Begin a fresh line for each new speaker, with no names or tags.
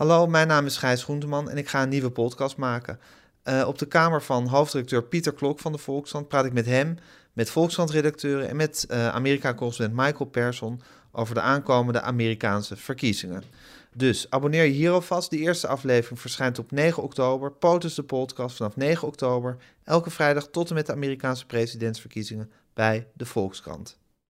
Hallo, mijn naam is Gijs Groenteman en ik ga een nieuwe podcast maken. Uh, op de kamer van hoofdredacteur Pieter Klok van de Volkskrant praat ik met hem, met Volkskrant-redacteuren en met uh, Amerika-correspondent Michael Persson over de aankomende Amerikaanse verkiezingen. Dus abonneer je hier alvast. De eerste aflevering verschijnt op 9 oktober. POTUS de podcast vanaf 9 oktober. Elke vrijdag tot en met de Amerikaanse presidentsverkiezingen bij de Volkskrant.